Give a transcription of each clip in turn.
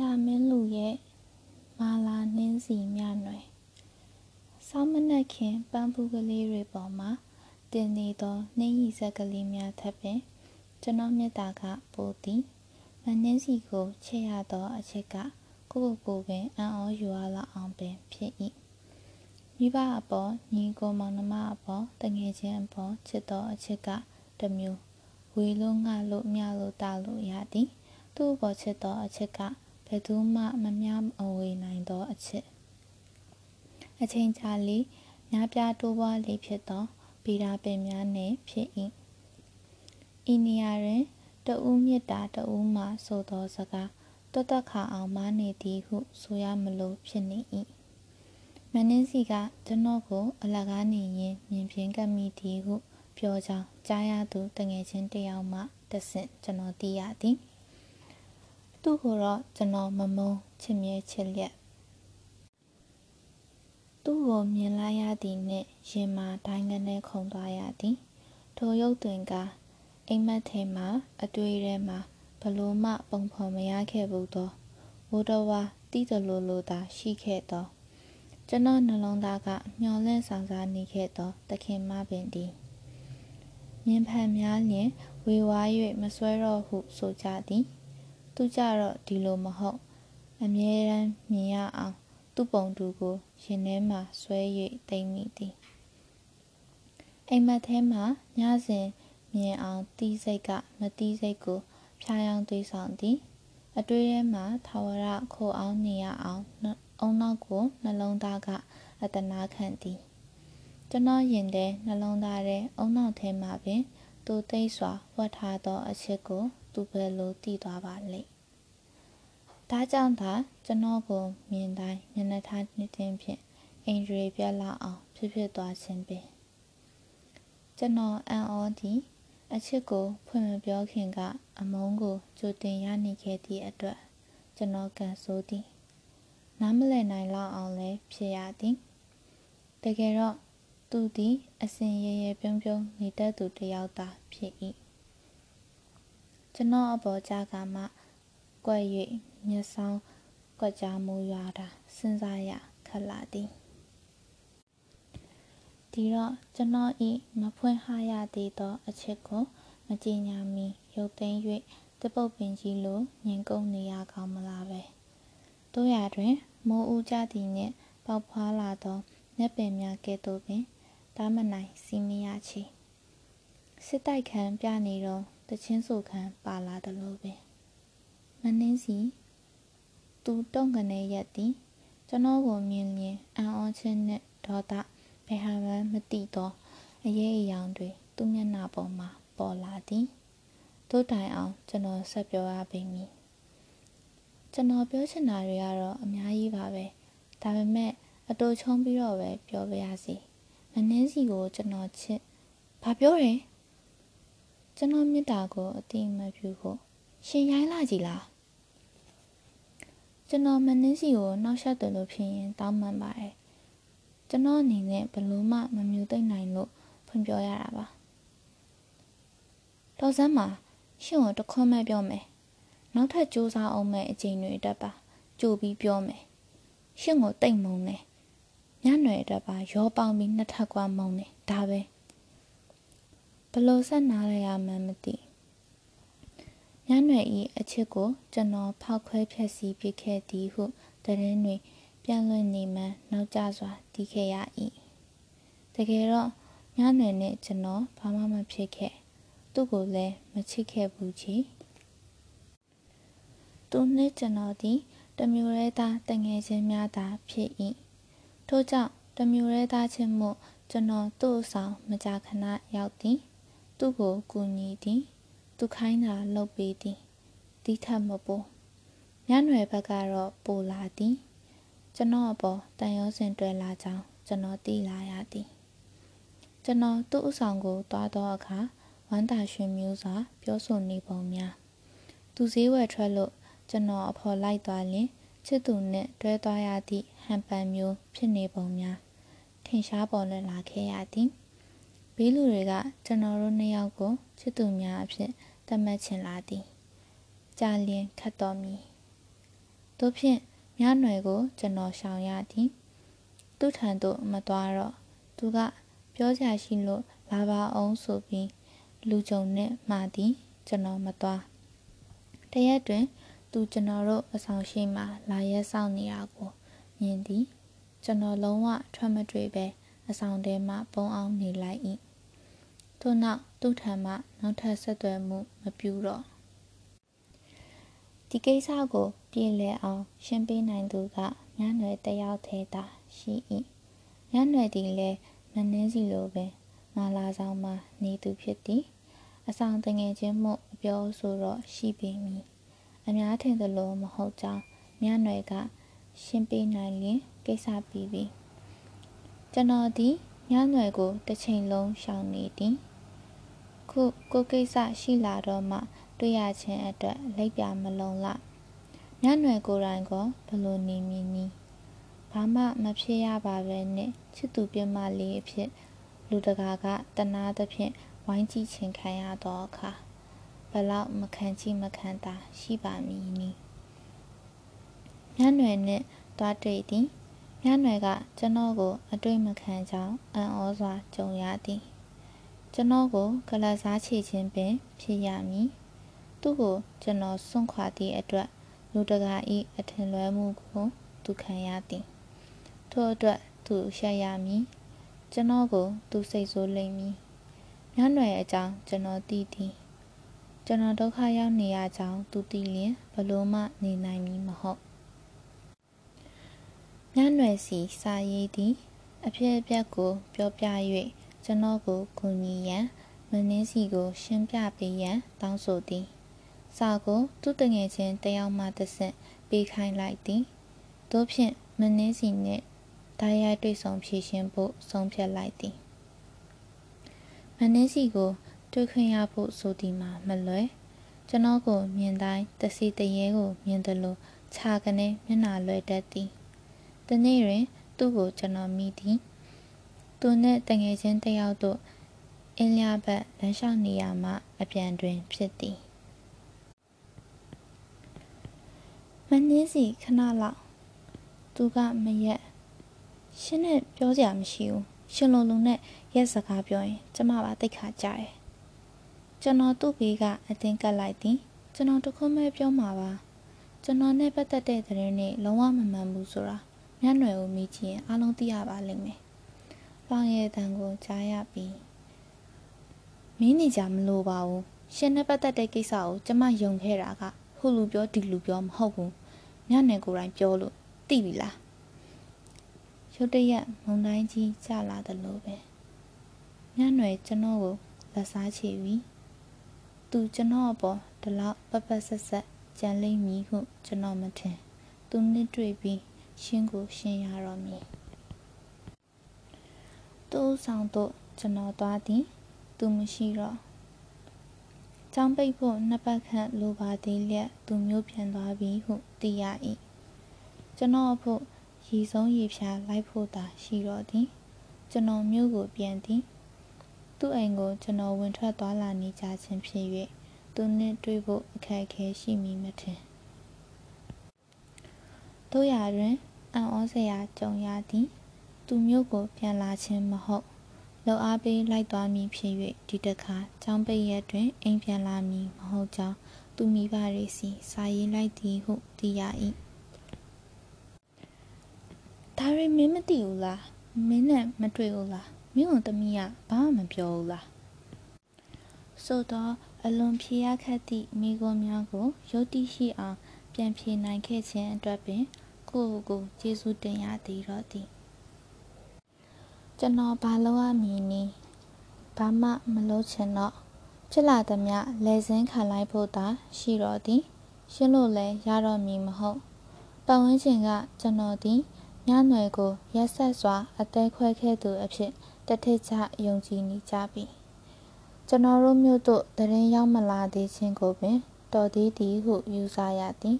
ရာမင်းလူရဲ့မာလာနှင်းစီမြနွယ်ဆောင်းမနက်ခင်ပန်းပူးကလေးတွေပေါ်မှာတင်နေသောနှင်းရီဆက်ကလေးများထပ်ပင်ကျွန်တော်မြတ်တာကပိုသည်မနှင်းစီကိုချစ်ရသောအချစ်ကကိုကိုကိုပင်အံ့ဩယူရလောက်အောင်ပင်ဖြစ်၏မိဘအပေါ်ညီကိုမောင်နှမအပေါ်တငယ်ချင်းအပေါ်ချစ်သောအချစ်ကတမျိုးဝေလို့ငှလို့မြလို့တာလို့ရသည်သူ့အပေါ်ချစ်သောအချစ်ကဘ ယ်သူမှမမျှအဝေနိုင်သောအချစ်အချိန်ကြာလေများပြားတိုးပွားလေဖြစ်သောဗီရာပင်များနှင့်ဖြစ်၏ဤနေရာတွင်တဦးမြစ်တာတဦးမှဆိုသောစကားတွတ်တက်ခါအောင်မားနေသည်ဟုဆိုရမလို့ဖြစ်နေ၏မနှင်းစီကကျွန်တော်ကိုအလကားနေရင်မြင်ပြင်းကပ်မိသည်ဟုပြောကြောင်းကြားရသူတငယ်ချင်းတယောက်မှတဆင့်ကျွန်တော်သိရသည် သူ့ကိုတော့ကျွန်တော်မမုန်းချစ်မြဲချစ်လျက်သူ့ကိုမြင်လိုက်ရသည်နှင့်ရင်မာတိုင်းကနေခုန်သွားရသည်ထိုရုပ်တွင်ကအိမ်မက်ထဲမှာအတွေ့ထဲမှာဘလို့မှပုံဖော်မရခဲ့ဘူးသောဝိုးတော်ဝါတီးတလိုလိုသာရှိခဲ့သောကျွန်တော်နှလုံးသားကမျောလင့်ဆောင်စားနေခဲ့သောတခင်မပင်သည်မြင်ဖန်များလျင်ဝေဝါး၍မစွဲတော့ဟုဆိုကြသည် သူကြတော့ဒီလိုမဟုတ် အမြဲတမ်းမြင်ရအောင် သူ့ပုံတူကိုရင်ထဲမှာဆွဲ၍တိမ်မိသည်အိမ်မက်ထဲမှာညစဉ်မြင်အောင်တီးစိတ်ကမတီးစိတ်ကို ဖြားယောင်းသွေးဆောင်သည်အတွေ့ထဲမှာထာဝရခိုအောင်နေရအောင်အုံနောက်ကိုနှလုံးသားကအတနာခံသည်ကျွန်တော်ရင်ထဲနှလုံးသားထဲအုံနောက်ထဲမှာပင်သူသိစွာဝတ်ထားသောအချက်ကို သူဘယ်လိုတည်သွားပါလိမ့်ဒါကြောင့်သာကျွန်တော်ကိုမြင်တိုင်းမျက်နှာထားနှစ်တင်းဖြင့်အင်ဂျရီပြက်လာအောင်ဖြစ်ဖြစ်သွားခြင်းပင်ကျွန်တော်အံ့ဩသည်အချစ်ကိုဖွင့်မပြောခင်ကအမုန်းကိုကြိုတင်ရနေခဲ့သည့်အတွက်ကျွန်တော်ကန်ဆိုးသည်နားမလည်နိုင်လောက်အောင်လည်းဖြစ်ရသည်တကယ်တော့သူသည်အစဉ်ရရပြုံးပြုံးနေတတ်သူတစ်ယောက်သာဖြစ်၏ ကျွန်တော်အပေါ်ကြားကမှကွက်၍မျက်စောင်းကွက်ကြားမူရွာတာစဉ်းစားရခက်လာသည်ဒီတော့ကျွန်တော်ဤမဖွင့်ဟရသေးသော အချက်ကိုမကြည်ညာမီရုပ်သိမ်း၍တပုတ်ပင်ကြီးလိုငင်ကုန်းနေရကောင်းမလားပဲတို့ရတွင်မိုးဦးကြသည်နှင့်ပေါက်ဖွာလာသောနက်ပင်များကဲ့သို့ပင်တားမနိုင်စီမရချေစစ်တိုက်ခံပြနေတော့ တချင်းဆိုခံပါလာသလိုပင်မနှင်းစီသူတုံကနေရက်သည်ကျွန်တော်ကိုမြင်လျင်အံ့ဩခြင်းနှင့်ဒေါသဘယ်ဟာမှမသိသောအရေးအယောင်တွေသူ့မျက်နှာပေါ်မှာပေါ်လာသည်တို့တိုင်အောင်ကျွန်တော်ဆက်ပြောရပေမည်ကျွန်တော်ပြောချင်တာတွေကတော့အများကြီးပါပဲဒါပေမဲ့အတူချုံပြီးတော့ပဲပြောပြရစီမနှင်းစီကိုကျွန်တော်ချစ်ဘာပြောရဲ ကျွန်တော်မြတ်တာကိုအတိမပြုဖို့ရှင်ရိုင်းလာကြည်လားကျွန်တော်မနှင်းစီကိုနှောက်ယှက်တယ်လို့ဖြစ်ရင်တောင်းပန်ပါတယ်ကျွန်တော်အနေနဲ့ဘလို့မှမမျိုးသိမ့်နိုင်လို့ဖွင့်ပြောရတာပါတော်စမ်းမှာရှင်ကိုတခွန်းမဲ့ပြောမယ်နောက်ထပ်စူးစမ်းအောင်မဲ့အချိန်တွေတက်ပါကြိုပြီးပြောမယ်ရှင်ကိုတိတ်မုံတယ်ညနွယ်တက်ပါရောပေါင်းပြီးနှစ်ထပ်ကွာမုံတယ်ဒါပဲ ဘလို့ဆက်နားရရမှန်းမသိညနွယ်ဤအချစ်ကိုကျွန်တော်ဖောက်ခွဲဖြက်စီးပစ်ခဲ့သည်ဟုတရင်တွင်ပြန်လွင်နေမှနောက်ကျစွာတီးခဲ့ရ၏တကယ်တော့ညနွယ်နဲ့ကျွန်တော်ဘာမှမဖြစ်ခဲ့သူ့ကိုလည်းမချစ်ခဲ့ဘူးချီသူနှင့်ကျွန်တော်သည်တမျိုးရဲသားတငယ်ချင်းများသာဖြစ်၏ထို့ကြောင့်တမျိုးရဲသားချင်းမှုကျွန်တော်သူ့ဆောင်မကြာခဏရောက်သည် သူ့ကိုကူညီသည် သူခိုင်းတာလုပ်ပေးသည်တီးထပ်မပို့ညနွယ်ဘက်ကတော့ပိုလာသည် ကျွန်တော်အပေါ်တန်ရောစင်တွဲလာကြောင်းကျွန်တော်သိလာရသည်ကျွန်တော်သူ့အဆောင်ကိုတွားသောအခါဝမ်းသာရွှင်မျိုးစွာပြောဆိုနေပုံများသူစည်းဝယ်ထွက်လို့ကျွန်တော်အဖော်လိုက်သွားရင်ချစ်သူနှင့်တွဲသွားရသည့်ဟန်ပန်မျိုးဖြစ်နေပုံများထင်ရှားပေါ်လွင်လာခဲ့ရသည် ဘေးလူတွေကကျွန်တော်တို့နှစ်ယောက်ကိုချစ်သူများအဖြစ်သတ်မှတ်ချင်လာသည်ကြာလျင်ခတ်တော်မီတို့ဖြင့်မြနွယ်ကို ကျွန်တော်ရှောင်ရသည်သူထံသို့မသွားတော့သူက ပြောကြရှိလို့လာပါအောင်ဆိုပြီးလူကြုံနဲ့မှာသည် ကျွန်တော်မသွားတရက်တွင် သူကျွန်တော်တို့အဆောင်ရှိမှလာရဲဆောင်နေတာကိုမြင်သည် ကျွန်တော်လုံးဝထွက်မတွေ့ပဲ အဆောင်ထဲမှပုံအောင်နေလိုက်၏ထို့နောက်သူ့ထံမှနောက်ထပ်ဆက်သွယ်မှုမပြုတော့ဒီကိစ္စကိုပြည်လည်အောင် ရှင်းပေးနိုင်သူကညနွယ်တယောက်သေးသာရှိ၏ညနွယ်သည်လည်းမနှင်းစီလိုပင်ငါလာဆောင်မှနေသူဖြစ်သည်အဆောင်တငယ်ချင်းမှုအပြောဆိုတော့ရှိပေမည်အများထင်သလိုမဟုတ်ကြောင်းညနွယ်ကရှင်းပေးနိုင်လျင်ကိစ္စပြီးပြီ ကျွန်တော်သည်ညနွယ်ကိုတစ်ချိန်လုံးရှောင်နေသည်ခုကိုကိစ္စရှိလာတော့မှတွေ့ရခြင်းအတွက်လက်ပြမလုံလညနွယ်ကိုယ်တိုင်ကဘလို့နေမည်နီဘာမှမဖြစ်ရပါပဲနဲ့ချစ်သူပြမလေးအဖြစ်လူတကာကတနာသဖြင့်ဝိုင်းကြည့်ခြင်းခံရတော့အခါဘလောက်မခံကြည့်မခံတာရှိပါမည်နီညနွယ်နဲ့တွားတွေ့သည် ညနွယ်ကကျွန်တော်ကို အတွေ့မခံကြောင်းအံ့ဩစွာကြုံရသည်ကျွန်တော်ကိုကလစားချေခြင်းပင် ဖြစ်ရမည်သူ့ကိုကျွန်တော်စွန့်ခွာသည့်အတွက်လူတကာ၏အထင်လွဲမှုကိုသူခံရသည်ထို့အတွက်သူရှက်ရမည်ကျွန်တော်ကို သူစိတ်ဆိုးလိမ့်မည်ညနွယ်အကြောင်းကျွန်တော်သိသည်ကျွန်တော်ဒုက္ခရောက်နေရကြောင်းသူသိလျင်ဘလို့မှနေနိုင်မည်မဟုတ် ညနွယ်စီစာရေးသည် အဖြစ်အပျက်ကို ပြောပြ၍ကျွန်တော်ကိုကူညီရန်မနှင်းစီကို ရှင်းပြပေးရန်တောင်းဆိုသည်စာကို သူ့တငယ်ချင်းတယောက်မှတစ်ဆင့်ပေးခိုင်းလိုက်သည်တို့ဖြင့်မနှင်းစီနှင့်တရားရိုက်တွေ့ဆုံဖြည့်ရှင်းဖို့ဆုံးဖြတ်လိုက်သည်မနှင်းစီကိုတွေ့ခွင့်ရဖို့ဆိုသည်မှာမလွယ်ကျွန်တော်ကိုမြင်တိုင်းတစီတရေကိုမြင်သလိုခြာကနေမျက်နှာလွယ်တတ်သည် တနေ့တွင် သူ့ကိုကျွန်တော်မိသည်သူနှင့်တငယ်ချင်းတယောက်တို့အင်းလျဘက်လမ်းလျှောက်နေရမှ အပြန်တွင်ဖြစ်သည်မနှင်းစီခဏလောက်သူကမရက်ရှင်းနဲ့ပြောစရာမရှိဘူးရှင်လုံလုံနဲ့ရက်စကားပြောရင် ကျမပါတိတ်ခါကြတယ်ကျွန်တော်သူ့ဘေးကအတင်းကပ်လိုက်သည်ကျွန်တော်တခုမဲ့ပြောမှာပါကျွန်တော်နဲ့ပတ်သက်တဲ့သတင်းတွေလုံးဝမမှန်ဘူးဆိုတာ မျက်နှွယ်ကိုမိကြည့်ရင်အားလုံးသိရပါလိမ့်မယ်။ပေါင်ရဲ့တန်ကိုကြားရပြီးမင်းနေကြမလို့ပါဘူး။ရှင်နဲ့ပတ်သက်တဲ့ကိစ္စကိုကျမယုံခဲ့တာကဟိုလူပြောဒီလူပြောမဟုတ်ဘူး။မျက်နှွယ်ကိုယ်တိုင်ပြောလို့သိပြီလား။ရုတ်တရက်မုံတိုင်းကြီးကျလာတယ်လို့ပဲ။မျက်နှွယ်ကျွန်တော်ကိုလက်စားချေပြီးသူကျွန်တော်အပေါ်ဒီလောက်ပပဆက်ဆက်ကြံလိမ့်မည်ဟုကျွန်တော်မထင်။သူနှစ်တွေ့ပြီး ရှင်းကိုရှင်းရတော့မည်သူ့ဆောင်တို့ကျွန်တော်သွားသည် သူမရှိတော့ကျောင်းပိတ်ဖို့နှစ်ပတ်ခန့်လိုပါသေးလျက်သူမျိုးပြန်သွားပြီဟုသိရ၏ကျွန်တော်အဖို့ရည်ဆုံးရည်ဖြာလိုက်ဖို့သာရှိတော့သည်ကျွန်တော်မျိုးကိုပြန်သည်သူ့အိမ်ကိုကျွန်တော်ဝင်ထွက်သွားလာနေကြခြင်းဖြစ်၍သူနှင့်တွေ့ဖို့အခက်အခဲရှိမိမထင် တို့ရာတွင်အံ့ဩစရာကြုံရသည် သူမျိုးကို ပြန်လာခြင်းမဟုတ်လောက်အားပေးလိုက်သွားမည်ဖြစ်၍ဒီတခါចောင်းပိတ်ရက်တွင်အိမ်ပြန်လာမည်မဟုတ်ကြောင်းသူမိဘတွေစီစာရေးလိုက်သည်ဟုသိရ၏ဒါရီမင်းမသိဘူးလားမင်းနဲ့မတွေ့ဘူးလားမင်းတို့သမီးကဘာမှမပြောဘူးလားဆိုတော့အလွန်ဖြေရခက်သည့်မိဂုံများကိုယုတ်တိရှိအောင်ပြန်ဖြေနိုင်ခဲ့ခြင်းအတွက်ပင် ကိုယ့်ကိုကျေးဇူးတင်ရသည်တော့သည်ကျွန်တော်ဘာလုပ်ရမည်နည်းဘာမှမလုပ်ချင်တော့ဖြစ်လာသည်မြလဲစင်းခံလိုက်ဖို့သာရှိတော့သည်ရှင်းလို့လဲရတော့မည်မဟုတ်ပတ်ဝန်းကျင်ကကျွန်တော်သည်ညနွယ်ကိုရက်ဆက်စွာအသေးခွဲခဲ့သူအဖြစ်တထိတ်ချယုံကြည်နေကြပြီကျွန်တော်တို့မြို့သို့တရင်ရောက်မလာသေးခြင်းကိုပင်တော်သေးသည်ဟုယူဆရသည်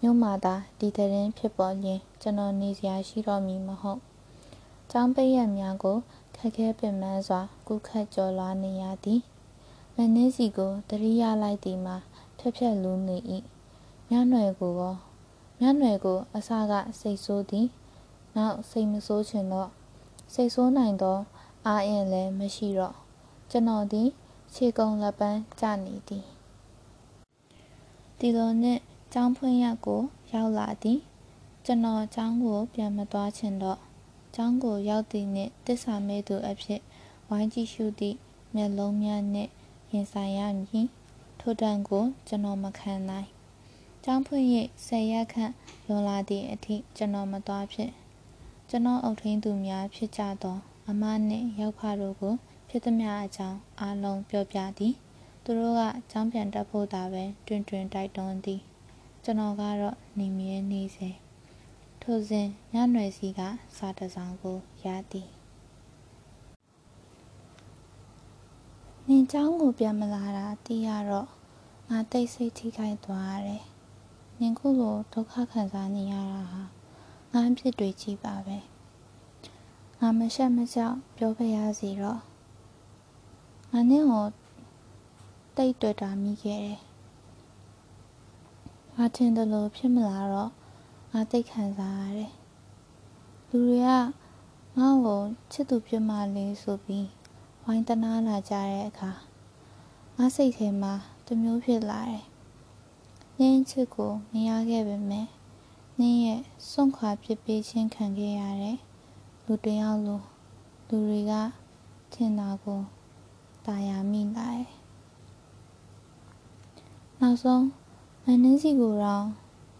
မြို့မှာသာဒီသတင်းဖြစ်ပေါ်ရင် ကျွန်တော်နေစရာရှိတော့မည်မဟုတ်။ကျောင်းပိတ်ရက်များကို ခက်ခဲပင်ပန်းစွာကုခတ်ကျော်လွှားနေရသည်။မနှင်းစီကိုတရိယာလိုက်သည်မှာဖြက်ဖြက်လူနေ၏။ညနွယ်ကိုရောမြတ်နွယ်ကို အစကစိတ်ဆိုးသည်နောက်စိတ်မဆိုးချင်တော့စိတ်ဆိုးနိုင်သောအာအင်လည်းမရှိတော့ကျွန်တော်သည်ခြေကုံလက်ပန်းကျနေသည်ဒီလိုနှင့် ကျောင်းဖွင့်ရက်ကို ရောက်လာသည် ကျွန်တော်ကျောင်းကို ပြန်မသွားချင်တော့ ကျောင်းကိုရောက်သည်နှင့်တစ္ဆာမဲသူအဖြစ် ဝိုင်းကြည့်ရှုသည့် မျက်လုံးများနှင့် ရင်ဆိုင်ရမည်ထိုတန်ကို ကျွန်တော်မခံနိုင်ကျောင်းဖွင့်၍ဆယ်ရက်ခန့်လွန်လာသည့်အထိ ကျွန်တော်မသွားဖြစ်ကျွန်တော်အုပ်ထိန်းသူများဖြစ်ကြသော အမနှင့်ရောက်ဖတို့ကို ဖြစ်သမျှအကြောင်းအားလုံးပြောပြသည် သူတို့ကကျောင်းပြန်တက်ဖို့သာပဲတွင်တွင်တိုက်တွန်းသည် ကျွန်တော်ကတော့နေမြဲနေစေထိုစဉ်ညနွယ်စီကစာတစောင်ကိုရသည်နင်เจ้าကိုပြန်မလာတာသိရတော့ငါတိတ်ဆိတ်ထိခိုက်သွားရတယ်နင်ခုလိုဒုက္ခခံစားနေရတာဟာငါအဖြစ်တွေကြီးပါပဲငါမရှက်မကြောက်ပြောပြရစီတော့ငါနင့်ကိုတိတ်တွေ့တာမိခဲ့တယ် ငါထင်တယ်လို့ဖြစ်မလာတော့ငါတိတ်ခံစားရတယ်လူတွေကငါ့ကိုချစ်သူပြမလေးဆိုပြီးဝိုင်းတနာလာကြတဲ့အခါငါစိတ်ထဲမှာတမျိုးဖြစ်လာတယ်နင်းချစ်ကိုမရခဲ့ပေမဲ့နင်းရဲ့စွန့်ခွာဖြစ်ပေးခြင်းခံခဲ့ရတဲ့လူတယောက်လိုလူတွေကထင်တာကိုတာယာမိလာတယ်နောက်ဆုံး မနှင်းစီကိုတော့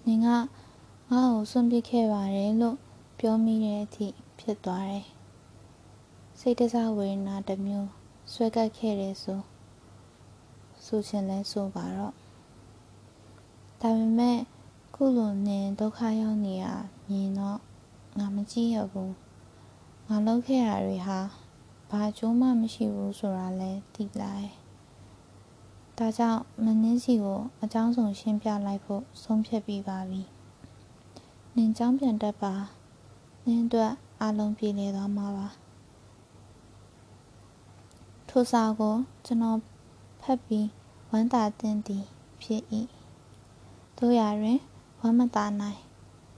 နင်ကငါ့ကိုစွန့်ပစ်ခဲ့ပါတယ်လို့ပြောမိတဲ့အထိဖြစ်သွားတယ်စိတ်တစားဝေဒနာတစ်မျိုးဆွဲကပ်ခဲ့တယ်ဆိုဆိုချင်လဲဆိုပါတော့ဒါပေမဲ့ခုလိုနင်ဒုက္ခရောက်နေရမြင်တော့ငါမကြည့်ရဘူးငါလုပ်ခဲ့တာတွေဟာဘာကြိုးမှမရှိဘူးဆိုတာလဲသိလာတယ် ဒါကြောင့်မနှင်းစီကိုအကြောင်းဆုံးရှင်းပြလိုက်ဖို့ဆုံးဖြတ်ပြီးပါပြီနင်ကြောင်းပြန်တတ်ပါနင်းအတွက်အလုံးပြေလည်သွားမှာပါထိုစာကိုကျွန်တော်ဖတ်ပြီးဝမ်းသာတင်သည်ဖြစ်၏တို့ရတွင်ဝမ်းမသာနိုင်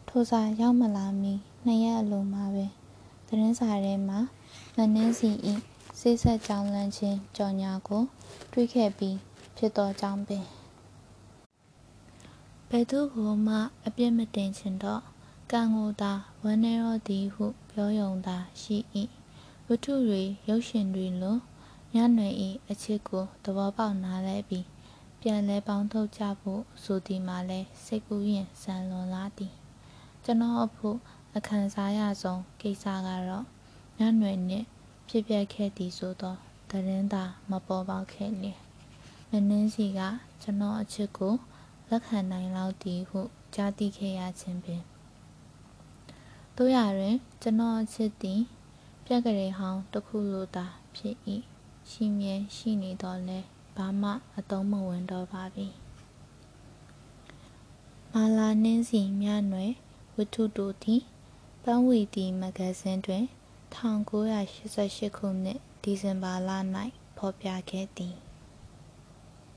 ထိုစာရောက်မလာမီနှစ်ရက်အလိုမှာပဲသတင်းစာထဲမှာမနှင်းစီ၏စိတ်ဆက်ကြောင်းလန့်ခြင်းကြော်ညာကို တွေးခဲ့ပြီး ဖြစ်သောကြောင့်ပင်ဘယ်သူကိုမှအပြစ်မတင်ချင်တော့ကံကိုသာဝမ်းနေရောသည်ဟု ပြောယုံသာရှိ၏ဝတ္ထုတွေရုပ်ရှင်တွေလိုညနွေ၏အချစ်ကိုသဘောပေါက်နားလဲပြီးပြန်လဲပေါင်းထုတ်ကြဖို့ဆိုသည်မှာလဲစိတ်ကူးရင်ဆန်လွန်လာသည်ကျွန်တော်အဖို့အခန်းစားရဆုံးကိစ္စကတော့ညနွေနှင့်ဖြစ်ပျက်ခဲ့သည်ဆိုသောသတင်းသာမပေါ်ပေါက်ခဲ့လျ င်မနှင်းစီကကျွန်တော်အချစ်ကိုလက်ခံနိုင်လောက်သည်ဟုကြားသိခဲ့ရခြင်းပင်တို့ရတွင်ကျွန်တော်အချစ်သည်ပြက်ကလေးဟောင်းတစ်ခုလိုသာဖြစ်၏ရှိမြဲရှိနေတော့လဲဘာမှအသုံးမဝင်တော့ပါပြီမာလာနှင်းစီမြနွယ်ဝတ္ထုတို့သည်ပန်းဝီတီမဂဇင်းတွင်1988ခုနှစ်ဒီဇင်ဘာလ၌ဖော်ပြခဲ့သည်